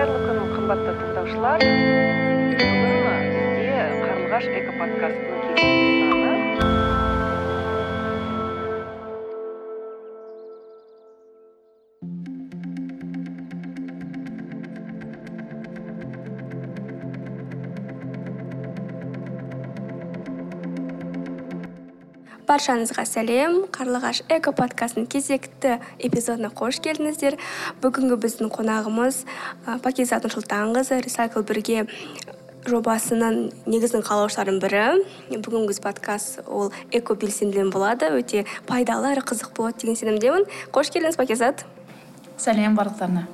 қайырлы күн қымбатты тыңдаушылар. Бүгін бізде қарлығаш экоподкастының кезекті баршаңызға сәлем. Қарлығаш эко подкастының кезекті эпизодына қош келдіңіздер. Бүгінгі біздің қонағымыз пакизат нұрсұлтанқызы рисайкл бірге жобасының негізін қалаушылардың бірі. Бүгінгі подкаст ол эко белсенділер болады өте пайдалы әрі қызық болады деген сенімдемін. Қош келдіңіз пакизат. Сәлем барлықтарына.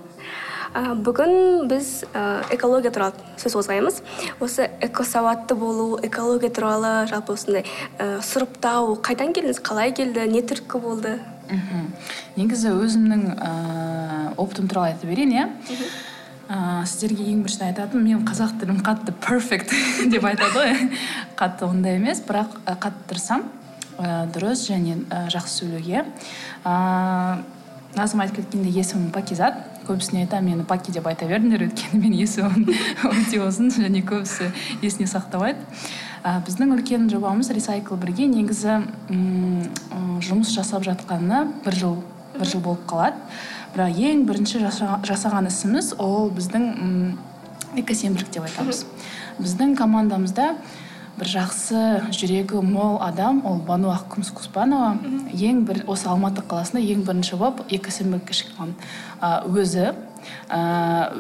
Бүгін біз экология туралы сөз қозғаймыз. Осы экосауатты болу экология туралы жалпы осындай сұрыптау қайдан келдіңіз? Қалай келді? Не түрткі болды? Мхм. Негізі өзімнің ыыы опытым туралы айта берейін иә? Ыыы сіздерге ең біріншіден айтатыным менің қазақ тілім қатты перфект деп айтады ғой. Қатты ондай емес бірақ қатты тырысамын. Ы дұрыс және жақсы сөйлеуге. Ыыы назым айтып кеткендей есімім пакизат. Көбісіне айтамын мені паки деп айта беріңдер өйткені менің есімім өте ұзын және көбісі есіне сақтамайды ә, біздің үлкен жобамыз рисайкл бірге негізі м жұмыс жасап жатқанына бір жыл бір жыл болып қалады. Бірақ ең бірінші жасаған ісіміз ол біздің экосенбілік деп айтамыз. Біздің командамызда бір жақсы жүрегі мол адам ол бану ақкүміс құспанова ең бір осы алматы қаласында ең бірінші болып экосенбілікке шыққан өзі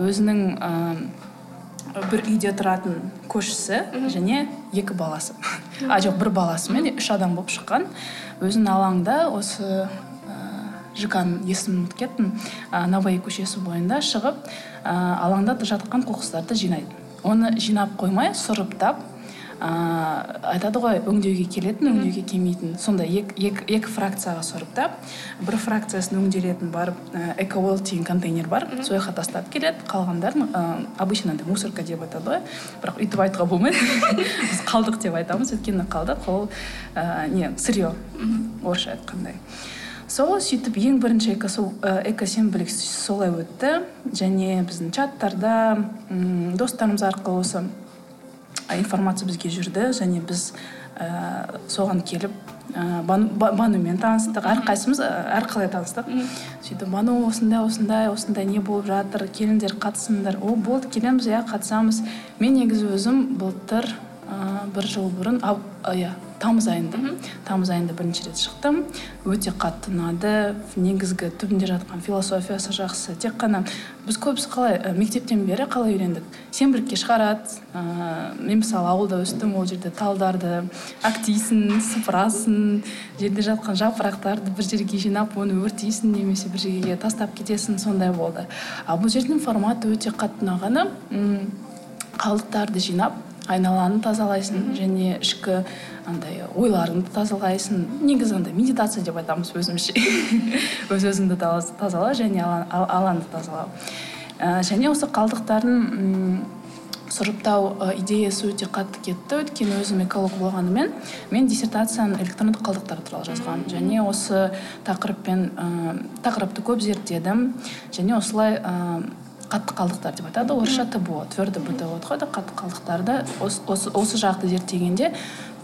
өзінің бір үйде тұратын көршісі және екі баласы. А жоқ бір баласымен үш адам болып шыққан. Өзінің алаңда осы жкның есімін ұмытып кеттім. Новаи көшесі бойында шығып алаңда жатқан қоқыстарды жинайды. Оны жинап қоймай сұрыптап ыыы айтады ғой өңдеуге келетін өңдеуге келмейтін. Сондай екі фракцияға сұрыптап бір фракциясын өңделетін барып экоуэлл деген контейнер бар. Сол жаққа тастап келеді қалғандарын ыыы обычно андай мусорка деп айтады ғой. Бірақ өйтіп айтуға болмайды. Біз қалдық деп айтамыз өйткені қалдық ол ыыы не сырье. Орысша айтқандай. Сол сөйтіп ең бірінші экосенбілік солай өтті. Және біздің чаттарда достарымыз арқылы осы информация бізге жүрді және біз ә, соған келіп ә, банумен таныстық әрқайсымыз әрқалай таныстық. Сөйтіп бану осындай осындай осындай не болып жатыр келіңдер қатысыңдар о болды келеміз иә қатысамыз мен негізі өзім былтыр ә, бір жыл бұрын иә тамыз айында. Тамыз айында бірінші рет шықтым. Өте қатты ұнады. Негізгі түбінде жатқан философиясы жақсы. Тек қана біз көбісі қалай мектептен бері қалай үйрендік? Сенбілікке шығарады ыыы мен мысалы ауылда өстім ол жерде талдарды әктейсің сыпырасың жерде жатқан жапырақтарды бір жерге жинап оны өртейсің немесе бір жерге тастап кетесің сондай болды. Ал бұл жердің форматы өте қатты ұнағаны қалдықтарды жинап айналаны тазалайсың және ішкі андай ойларыңды тазалайсың. Негізі андай медитация деп айтамыз өзімізше. Өз өзіңді тазала және алаңды тазалау ә, және осы қалдықтардың сұрыптау идеясы өте қатты кетті. Өйткені өзім эколог болғанымен мен диссертацияны электрондық қалдықтар туралы жазғанмын. Және осы тақырыппен ә, тақырыпты көп зерттедім. Және осылай қатты қалдықтар деп айтады. Орысша тбо твердый бытовой отходы қатты қалдықтарды осы, осы, осы жақты зерттегенде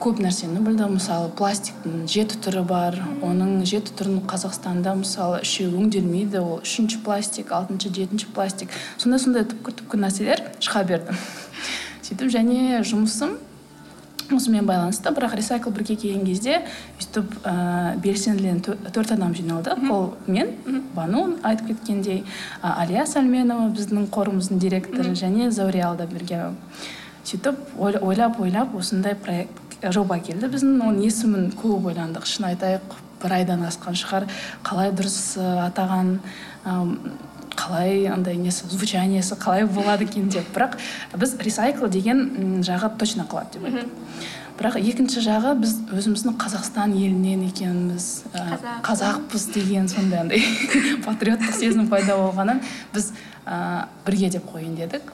көп нәрсені білдім. Мысалы пластиктің жеті түрі бар. Оның жеті түрін қазақстанда мысалы үшеуі өңделмейді. Ол үшінші пластик алтыншы жетінші пластик. Сондай сондай түпкі түпкі нәрселер шыға берді. Сөйтіп және жұмысым осымен байланысты бірақ рисайкл бірге келген кезде өйтіп ыыы белсенділер төрт адам жиналды. Ол мен бану айтып кеткендей әлия сәлменова біздің қорымыздың директоры және зәуре алдабергенова сөйтіп ойлап ойлап осындай проект жоба келді біздің. Оның есімін көп ойландық. Шын айтайық бір айдан асқан шығар. Қалай дұрыс атаған қалай андай несі звучаниесі қалай болады екен деп. Бірақ біз рисайкл деген жағы точно қалады деп айттық. Бірақ екінші жағы біз өзіміздің қазақстан елінен екеніміз қазақпыз деген сондай андай патриоттық сезім пайда болғаннан біз ә, бірге деп қояйын дедік.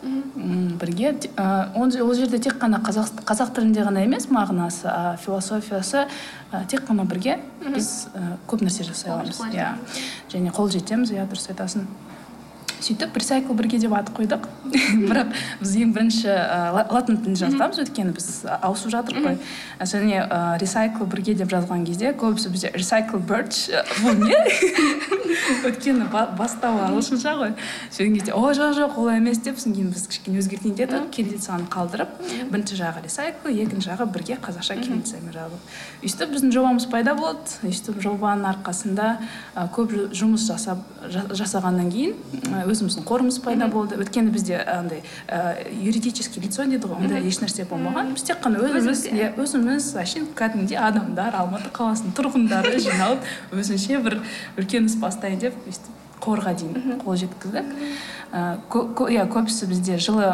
Бірге. Ә, ол жерде тек қана қазақ, қазақ тілінде ғана емес мағынасы а философиясы ә, тек қана бірге біз ә, көп нәрсе жасай аламыз. иә. Және қол жетеміз иә дұрыс айтасың. Сөйтіп ресайкл бірге деп ат қойдық. Бірақ біз ең бірінші ы латын тілінде жазғанбыз өйткені біз ауысып жатырмық қой және ы ресайкл бірге деп жазған кезде көбісі бізде ресайкл бірч бұл не? Өйткені бастауы ағылшынша ғой. Сөйткен кезде о жоқ жоқ олай емес деп содан кейін біз кішкене өзгертейін дедік кириллицаны қалдырып бірінші жағы ресайкл екінші жағы бірге қазақша кириллицамен жазылып. Өйстіп біздің жобамыз пайда болды. Өйстіп жобаның арқасында көп жұмыс жасап жасағаннан кейін өзіміздің қорымыз пайда болды. Өйткені бізде андай ы юридический лицо дейді ғой ондай ешнәрсе болмаған. Біз тек қана өзіміз иә өзіміз вообще кәдімгідей адамдар алматы қаласының тұрғындары жиналып өзінше бір үлкен іс бастайын деп өйстіп қорға дейін қол жеткіздік. Иә көбісі бізде жылы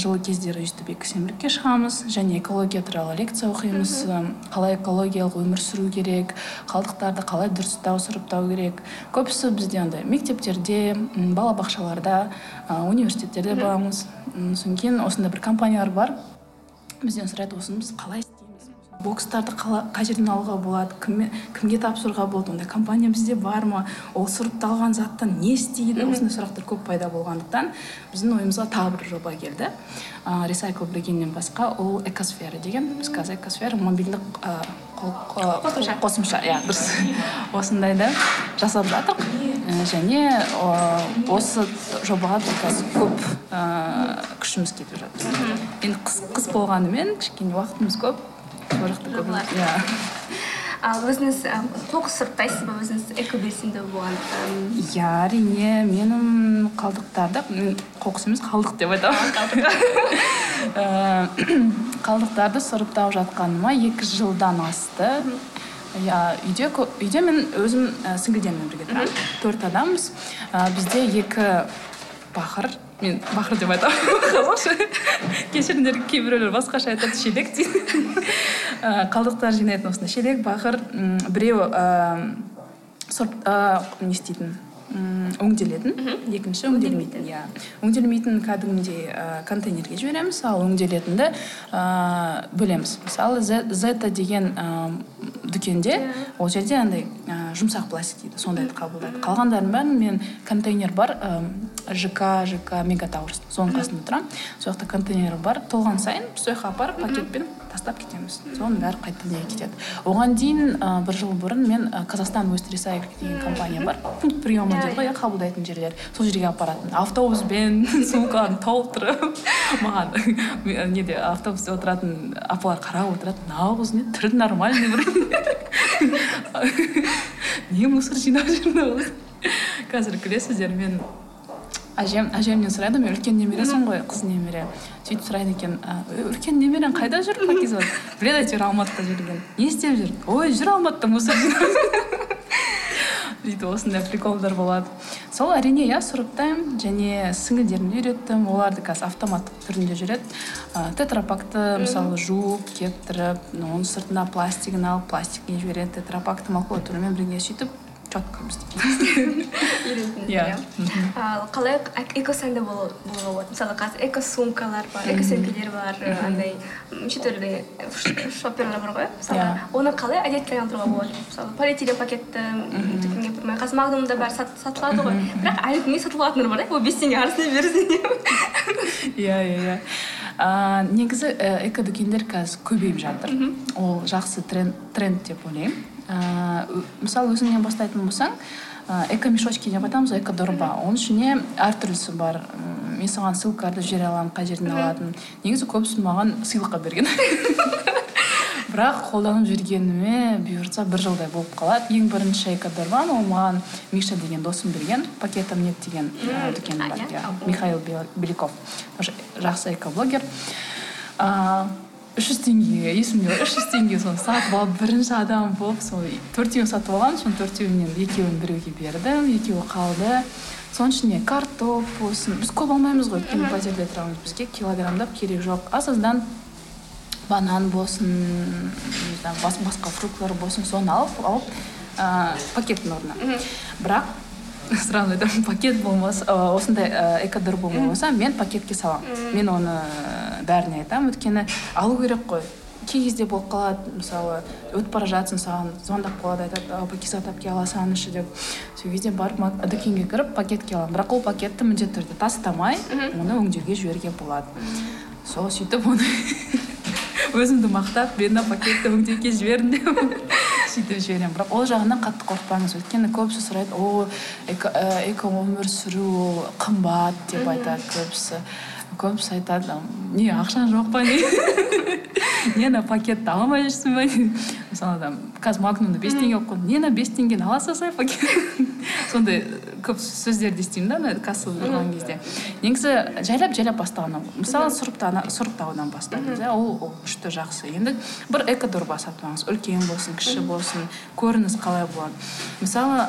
жылы кездері өйстіп сенбілікке шығамыз және экология туралы лекция оқимыз. Қалай экологиялық өмір сүру керек қалдықтарды қалай дұрыстау сұрыптау керек. Көбісі бізде андай мектептерде балабақшаларда университеттерде боламыз. Содан кейін осындай бір компаниялар бар. Бізден сұрайды осыны біз қалай бокстарды қай жерден алуға болады кіммен кімге тапсыруға болады ондай компания бізде бар ма? Ол сұрыпталған заттан не істейді? Осындай сұрақтар көп пайда болғандықтан біздің ойымызға тағы бір жоба келді. Ы ресайкл біргеннен басқа ол экосфера деген біз қазір экосфера мобильдік қосымша. қосымша иә дұрыс. Осындайды жасап жатырмық және осы жобаға біз қазір көп күшіміз кетіп жатыр. Енді қыс қыс болғанымен кішкене уақытымыз көп. Көп иә ал өзіңіз қоқыс сұрыптайсыз ба? Өзіңіз экобелсенді болғандықтан. Иә әрине менің қалдықтарды қоқыс емес қалдық деп айтамын. Қалдықтарды сұрыптап жатқаныма екі жылдан асты. Иә үйде үйде мен өзім і сіңлілеріммен бірге тұрамын төрт адамбыз. Бізде екі бақыр мен бақыр деп айтамын. Қазақша кешіріңдер кейбіреулер басқаша айтады шелек дейді. Ы қалдықтар жинайтын осындай шелек бақыр м біреуі ыыы не істейтін? Өңделетін. Екінші өңделмейтін иә. Өңделмейтін кәдімгідей ы контейнерге жібереміз ал өңделетінді ыыы бөлеміз. Мысалы зета деген ы дүкенде ол жерде андай ы жұмсақ пластик дейді сондайды қабылдайды. Қалғандарының бәрін мен контейнер бар ы жк жк мегатаурс соның қасында тұрамын. Сол жақта контейнер бар. Толған сайын сол жаққа апарып пакетпен тастап кетеміз. Соның бәрі қайтадан неге кетеді? Оған дейін ы бір жыл бұрын мен ы казахстан уэст деген компания бар. Пункт приема дейді ғой иә қабылдайтын жерлер. Сол жерге апаратын автобуспен сумкаларын толтырып маған неде автобуста отыратын апалар қарап отырады. Мынау қыз не? Түрі нормальный бір. Не мусор жинап жүр мына қыз қазір күлесіздер мен әжем әжемнен сұрайды мен үлкен немересің ғой қыз немере сөйтіп сұрайды екен «Ы, үлкен немерең қайда жүр? Пакизат біледі әйтеуір алматыда жүргенін не істеп жүр ой жүр алматыда мусор сөйтіп осындай приколдар болады. Сол әрине иә сұрыптаймын және сіңілдерімді үйреттім. Оларды қазір автоматтық түрінде жүреді. Ы тетрапакты мысалы жуып кептіріп оның сыртына пластигін алып пластикіне жібереді. Тетрапакты макулатурамен бірге сөйтіп четко иә иә ал қалай экосәнді болуға болады мысалы қазір экосумкалар бар экосөмкелер бар андай неше түрлі шопперлар бар ғой. Мысалы Иә. оны қалай әдетке айналдыруға болады? Мысалы полиэтилен пакетті дүкенге апармай қазір магнумда бәрі сат- сатылады ғой. Бірақ әлі күнге сатып алатындар бар да? Ол бес теңге арзан берсін иә иә иә негізі і экодүкендер қазір көбейіп жатыр. Ол жақсы тренд деп ойлаймын. А, ө- мысалы өзіңнен бастайтын болсаң а, экомешочки деп айтамыз ғой экодорба. Оның ішіне әртүрлісі бар. М, мен саған ссылкаларды жібере аламын қай жерден алатынын негізі көбісі маған сыйлыққа берген. Бірақ қолданып жүргеніме бұйыртса бір жылдай болып қалады. Ең бірінші экодорбан ол маған миша деген досым берген. Пакетом нет деген ә, дүкен бар иә? михаил Бел- беляков. Жақсы экоблогер. Ыыы үш жүз теңгеге есімде бар үш жүз теңгеге соны сатып алып бірінші адам болып сол төртеуін сатып алғанмын соның төртеуінен екеуін біреуге бердім екеуі қалды соның ішіне картоп болсын біз көп алмаймыз ғой өйткені пәтерде тұрамыз бізге килограммдап керек жоқ аз аздан банан болсын не знаю бас- басқа фруктылар болсын соны алып алып ыыы пакеттің орнына бірақ сразу айтамын пакет болмаса ы, осындай ы, экодорба болмаса мен пакетке саламын мен оны ы, бәріне айтамын өйткені алу керек қой. Кей кезде болып қалады мысалы өтіп бара жатсың саған звондап қалады айтады пакизат әпке ала салыңызшы деп. Сол кезде барып дүкенге кіріп пакетке аламын. Бірақ ол пакетті міндетті түрде тастамай оны өңдеуге жіберуге болады. Сол сөйтіп оны өзімді мақтап мен мына пакетті өңдеуге жібердім. деп сөйтіп жіберемін. Бірақ ол жағынан қатты қорықпаңыз. Өйткені көбісі сұрайды о эко, эко өмір сүру ол қымбат деп айтады көбісі. Көбісі айтады не ақшаң жоқ па не? Не ана пакетті ала алмай жүрсің ба мысалы там қазір магнумда бес теңге болып қалды не ана бес теңгені ала салсай пакет. Сондай көп сөздерді естимін да ана кассада тұрған кезде. Негізі жайлап жайлап бастағаннан мысалы сұрыптаудан бастаңыз иә ол ол күшті жақсы. Енді бір экодорба сатып алыңыз үлкен болсын кіші болсын. Көрініс қалай болады? Мысалы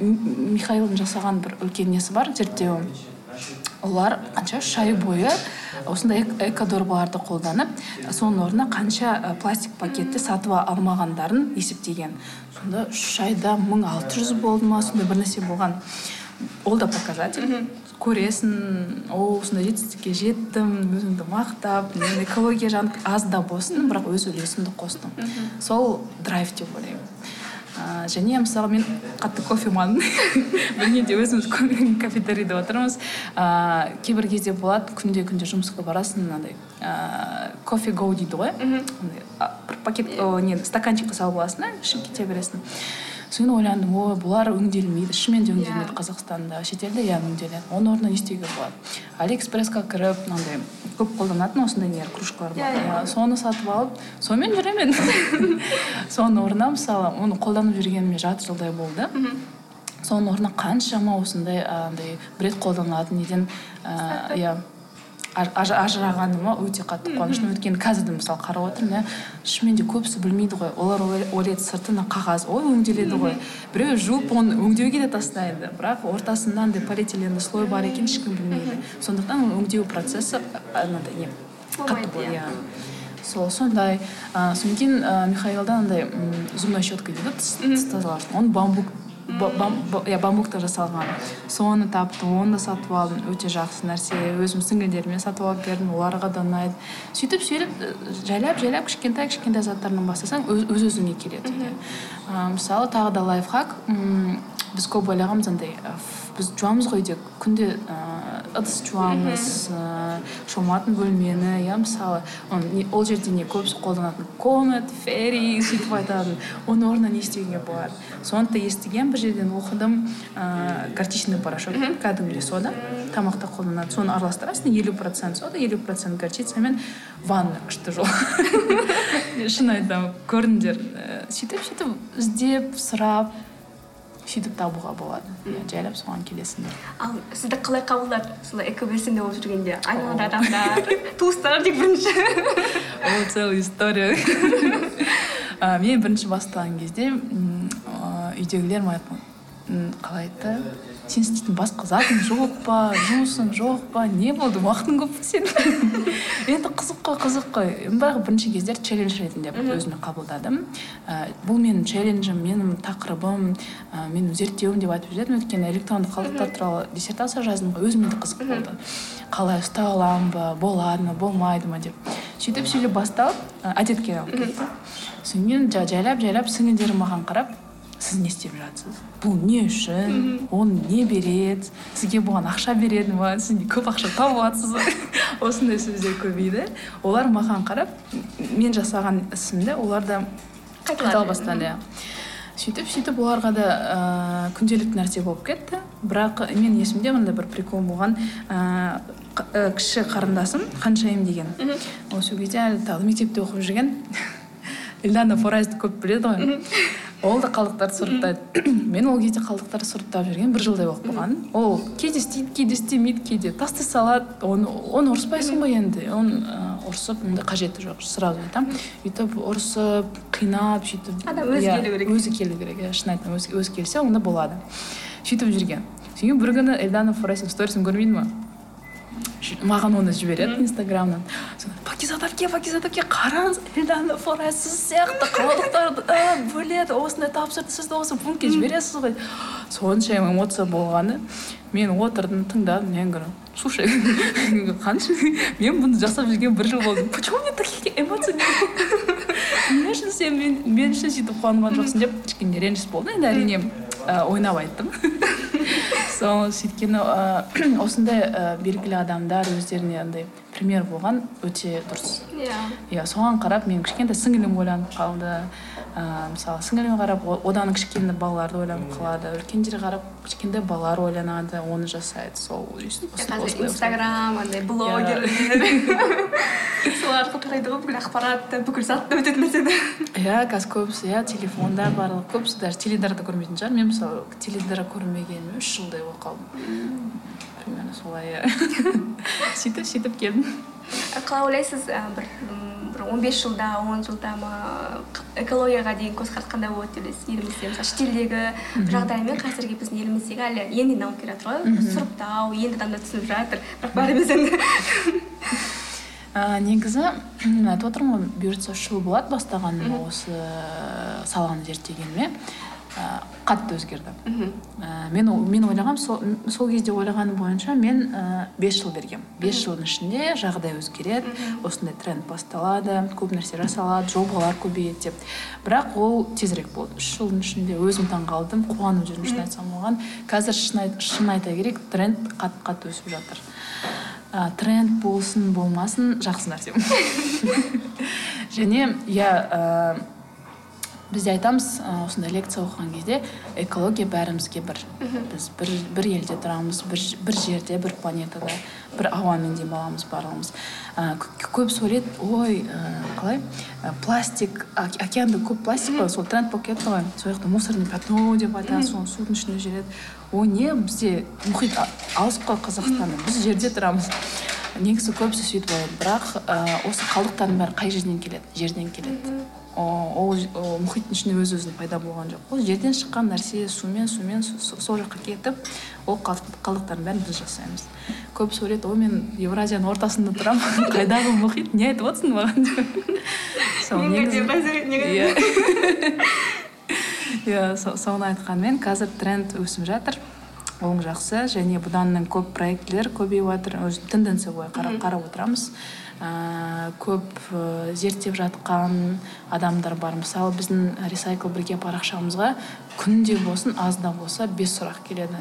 ыыы михаилдың жасаған бір үлкен несі бар? Зерттеуі олар қанша үш ай бойы осындай эк- экодорбаларды қолданып соның орнына қанша ы, пластик пакетті сатып алмағандарын есептеген. Сонда үш айда мың алты жүз болды ма сондай бір нәрсе болған. Ол да показатель. Көресің о осындай жетістікке жеттім өзіңді мақтап мен экология жағын аз да болсын бірақ өз үлесімді қостым сол драйв деп ойлаймын. Ыыы және мысалы мен қатты кофеманмын білмеймін өзіміз ко- кафетерийде отырмыз. Ыыы кейбір кезде болады күнде күнде жұмысқа барасың мынандай ыыы кофе гоу дейді ғой. А, бір пакет о, не стаканчикқа салып аласың да ішіп кете бересің. Содан ойландым ой бұлар өңделмейді шынымен де өңделмейді қазақстанда. Шетелде иә өңделеді. Оның орнына не істеуге болады? Алиэкспресске кіріп мынандай көп қолданатын осындай нелер кружкалар бар. Иә соны сатып алып сонымен жүремін. Соның орнына мысалы оны қолданып жүргеніме жарты жылдай болды. Соның орнына қаншама осындай андай бір рет қолданылатын неден ыыы, иә ажырағаныма өте қатты қуаныштымын өйткені қазір де мысалы қарап отырмын иә. Шынымен де көбісі білмейді ғой. Олар ойлай- ойлайды сыртына қағаз ой өңделеді ғой. Біреу жуып оны өңдеуге де тастайды. Бірақ ортасында андай полиэтиленовый слой бар екенін ешкім білмейді. Сондықтан өңдеу процесі анандай не қатты иә. иә. Сол сондай. Ыыы содан кейін михаилда андай зубной щетка дейді ғой тіс тазалағыш оны бамбук ба- бам- ба- иә бамбуктан жасалған. Соны таптым оны да сатып алдым. Өте жақсы нәрсе. Өзім сіңілдеріме сатып алып бердім оларға да ұнайды. Сөйтіп сөйтіп жайлап жайлап кішкентай кішкентай заттардан бастасаң өз өз өзіңе келеді Ы, мысалы тағы да лайфхак. Біз көп ойлағанбыз андай э, біз жуамыз ғой үйде күнде ыыы ыдыс жуамыз ыыы шоматын бөлмені иә мысалы ол жерде не көбісі қолданатын? Комет ферри сөйтіп айтатын. Оның орнына не істеуге болады? Соны да естігемін бір жерден оқыдым ыыы горчичный порошок кәдімгідей сода. Тамақта қолданады. Соны араластырасың елу процент сода елу процент горчицамен ванна күшті жол. Шын айтамын көріңдер Ііі, сөйтіп сөйтіп іздеп сұрап сөйтіп табуға болады. Иә жайлап соған келесіңдер ал сізді қалай қабылдады? Солай экобелсенді болып жүргенде. Айналада адамдар туыстар тек бірінші. Ол целая история. Мен бірінші бастаған кезде үйдегілер маған қалай айтты? Сен істейтін басқа затың жоқ па жұмысың жоқ па не болды уақытың көп па сенің? Енді қызық қой қызық қой. Бірақ бірінші кездері челлендж ретінде өзіме қабылдадым. Ә, бұл менің челленджім менің тақырыбым ә, менің зерттеуім деп айтып жүретінмін өйткені электронды қалдықтар туралы диссертация жаздым ғой. Өзіме де қызық болды. Қалай ұстай аламын ба болады ма болмайды ма деп. Сөйтіп сөйтіп басталып ә, әдетке алып кетті содан кейін жа- жайлап жайлап сіңілдерім маған қарап сіз не істеп жатсыз бұл не үшін? Оны не береді сізге бұған ақша береді ма сіз көп ақша тауып жатсыз ба осындай сөздер көбейді. Олар маған қарап мен жасаған ісімді олар да қайталай бастады иә. Сөйтіп сөйтіп оларға да ыыы күнделікті нәрсе болып кетті. Бірақ мен есімде мындай бір прикол болған і, кіші қарындасым ханшайым деген. Ол сол кезде әлі тағы мектепте оқып жүрген. Эльдана форазды көп біледі ғой. Ол да қалдықтарды сұрыптайды мен ол кезде қалдықтарды сұрыптап жүрген бір жылдай болып қалған. Ол кейде істейді кейде істемейді кейде тастай салады. Оны оны ұрыспайсың ғой енді? Оны ұрысып қажеті жоқ сразу айтамын. Өйтіп ұрысып қинап сөйтіп адам өзі иә, келу керек. өзі келу керек иә шын айтамын өзі, келсе онда болады. Сөйтіп жүрген. Содан кейін бір күні эльдана форайстың сторисын көрмейді ма маған оны жібереді инстаграмнан. Сонда, пакизат әпке пакизат әпке қараңыз эльдана форайс сіз сияқты қалдықтарды бөледі осындай тапсырды сіз де осы пунктке жібересіз ғой сонша эмоция болғаны мен отырдым тыңдадым мен говорю слушай қанша мен бұны жасап жүрген бір жыл болды почему мне такие эмоции? Не сен мен, мен үшін сөйтіп қуанған жоқсың деп кішкене ренжіс болды енді әрине ойнап айттым. Сол сөйткені осындай ы, белгілі адамдар өздеріне андай пример болған өте дұрыс. Иә. Иә соған қарап мен кішкентай сіңілім ойланып қалды. Ыыы мысалы сіңіліме қарап одан кішкене балаларды ойланып қалады. Үлкендерге қарап кішкентай балалар ойланады оны жасайды сол қазір инстаграм андай блогерлер сол арқылы тарайды ғой бүкіл ақпаратты бүкіл затты өтетін нәрсені. Иә қазір көбісі иә телефонда барлығы. Көбісі даже теледидар да көрмейтін шығар. Мен мысалы теледидар көрмегеніме үш жылдай болып қалдым примерно солай иә сөйтіп сөйтіп келдім қалай ойлайсыз бір бір он бес жылда он жылда ма экологияға деген көзқарас қандай болады деп ойлайсыз елімізде мысалы шетелдегі жағдаймен қазіргі біздің еліміздегі әлі енді дамып келе жатыр ғой сұрыптау енді адамдар түсініп жатыр бірақ бәріміз енді ә, негізі мен айтып отырмын ғой бұйыртса үш жыл болады бастағаныма осы саланы зерттегеніме. Ә, қатты өзгерді. Ә, мен мен ойлағанмын сол, сол кезде ойлағаным бойынша мен ә, бес жыл бергенмін бес жылдың ішінде жағдай өзгереді осындай тренд басталады көп нәрсе жасалады жобалар көбейеді деп. Бірақ ол тезірек болды. Үш жылдың ішінде өзім таңғалдым қуанып жүрмін шын айтсам оған. Қазір шын, айт- шын айта керек тренд қатты қатты өсіп жатыр. Ә, тренд болсын болмасын жақсы нәрсе. Және иә бізде айтамыз осындай лекция оқыған кезде экология бәрімізге бір. Біз бір, бір елде тұрамыз бір, бір жерде бір планетада бір ауамен демаламыз барлығымыз. Ә, кө- көбісі ойлайды ой ә, қалай? Ә, пластик ок- океанда көп пластик қой сол тренд болып кетті ғой сол жақта мусорный пятно деп айтады соны судың ішінде жүреді. Ой не бізде мұхит алыс қой қазақстаннан біз жерде тұрамыз. Негізі көбісі сөйтіп ойлайды. Бірақ ә, осы қалдықтардың бәрі қай жерден келеді? Жерден келеді. Ол, мұхиттың ішінде өз өзінен пайда болған жоқ. Ол жерден шыққан нәрсе сумен сумен со- со- сол жаққа кетіп ол қалдық- қалдықтардың бәрін біз жасаймыз. Көбісі ойлайды ой мен евразияның ортасында тұрамын қайдағы мұхит? Не айтып отырсың маған? деп. Иә. Иә со- соны айтқанмен қазір тренд өсіп жатыр. Ол жақсы және бұдан көп проектілер көбейіп жатыр. Өзі тенденция былай қарап қарап отырамыз. Ыыы көп ы, зерттеп жатқан адамдар бар. Мысалы біздің ресайкл бірге парақшамызға күнде болсын аз да болса бес сұрақ келеді.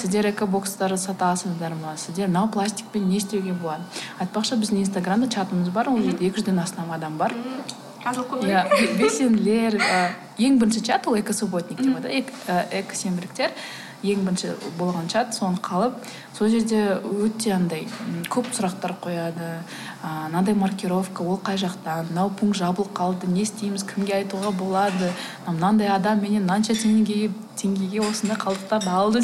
Сіздер экобокстарды сатасыздар ма? Сіздер мынау пластикпен не істеуге болады? Айтпақшы біздің инстаграмда чатымыз бар ол жерде екі жүзден астам адам бар. Иә бе- белсенділер ы, ең бірінші чат ол экосубботник деп атады эк- ы, экосенбіліктер ең бірінші болған чат соны қалып сол жерде өте андай көп сұрақтар қояды. А, мынандай маркировка ол қай жақтан мынау пункт жабылып қалды не істейміз кімге айтуға болады? Мынандай адам менен мынанша теңгеге теңгеге осындай қалдықтарды алды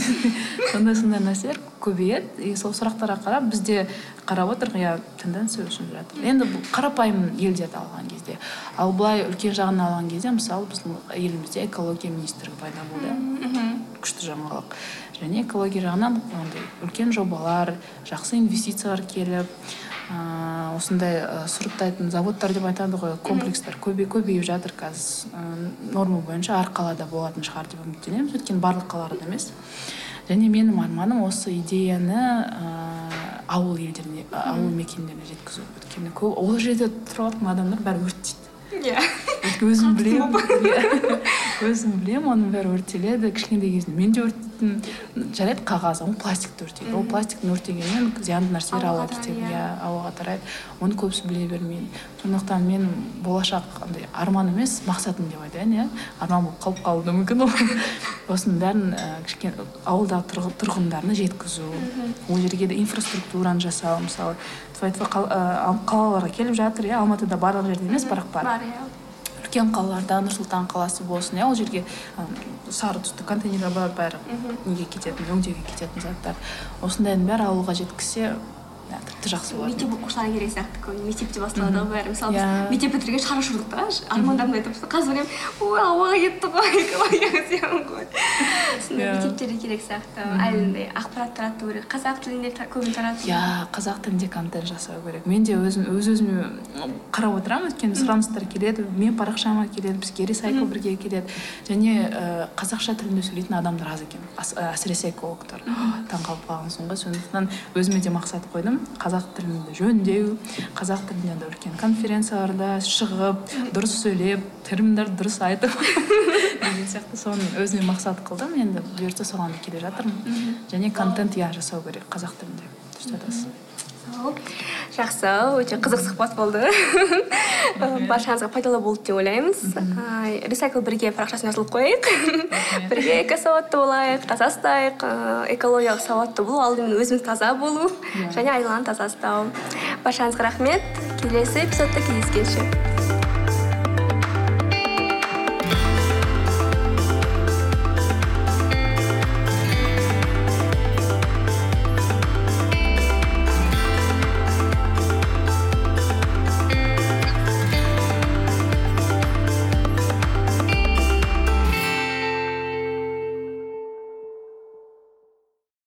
сондай сондай нәрселер көбейеді. И сол сұрақтарға қарап бізде қарап отырмық иә тенденция өсіп жатыр. Енді бұл қарапайым елдерді алған кезде ал былай үлкен жағын алған кезде мысалы біздің елімізде экология министрлігі пайда болды. Күшті жаңалық. Және экология жағынан андай үлкен жобалар жақсы инвестициялар келіп ыыы осындай ы, сұрыптайтын заводтар деп айтады ғой комплекстер көбей көбейіп жатыр қазір. Ы, норма бойынша әр қалада болатын шығар деп үміттенеміз. Өйткені барлық қалаларда емес. Және менің арманым осы идеяны ыыы ауыл елдеріне ауыл мекендеріне жеткізу. Өйткені көп ол жерде тұрып жатқан адамдар бәрі өртейді иә. Өзім білемін. иә. өзім білемін оның бәрі өртеледі. Кішкентай кезімде мен де өртейтінмін жарайды қағаз ол пластикті өртейді ол пластиктің өртегенінен зиянды нәрселер Ауаға кетеді тарайды, иә ауаға тарайды. Оны көбісі біле бермейді. Сондықтан мен болашақ андай арман емес мақсатым деп айтайын иә. Арман болып қалып қалуы да мүмкін ол. Осының бәрін кішкене ауылдағы тұрғы- тұрғындарына жеткізу. Ол жерге де инфраструктураны жасау мысалы ы, қалаларға келіп жатыр иә. Алматыда барлық жерде емес бірақ бар. Бар иә. Үлкен қалаларда нұр сұлтан қаласы болсын иә ол жерге сары түсті контейнерлер бар бәрі. Неге кететін өңдеуге кететін заттар. Осындайдың бәрі ауылға жеткізсе иә, тіпті жақсы болады мектеп оқушылары керек сияқты көбіне мектепте басталады ғой бәрі. Мысалы Иә. біз мектеп бітірген шара жүрдік та армандарымды айтып қазір ойлаймын ой ауаға кетті ғой экологияға зиян ғой мектептерде керек сияқты. Әлі ақпарат тарату керек қазақ тілінде көбін тарату иә қазақ тілінде контент жасау керек. Мен де өзім өз өзіме қарап отырамын. Өйткені сұраныстар келеді мен парақшама келеді бізге ресайкл бірге келеді. Және ә, қазақша тілінде сөйлейтін адамдар аз екен. Ә, әсіресе экологтар. Таңқалып қалған соң ғой сондықтан өзіме де мақсат қойдым. Қазақ тілінде жөндеу қазақ тілінде үлкен конференцияларда шығып дұрыс сөйлеп терминдерді дұрыс айтып деген сияқты. Соны өзіме мақсат қылдым. Енді бұйыртса соған келе жатырмын. Және контент иә жасау керек қазақ тілінде. Дұрыс айтасыз. Жақсы. Өте қызық сұхбат болды. Баршаңызға пайдалы болды деп ойлаймыз. Рисайкл бірге парақшасына жазылып қояйық. Бірге экосауатты болайық таза ұстайық. Экологиялық сауатты болу алдымен өзіміз таза болу және айналаны таза ұстау. Баршаңызға рахмет. Келесі эпизодта кездескенше.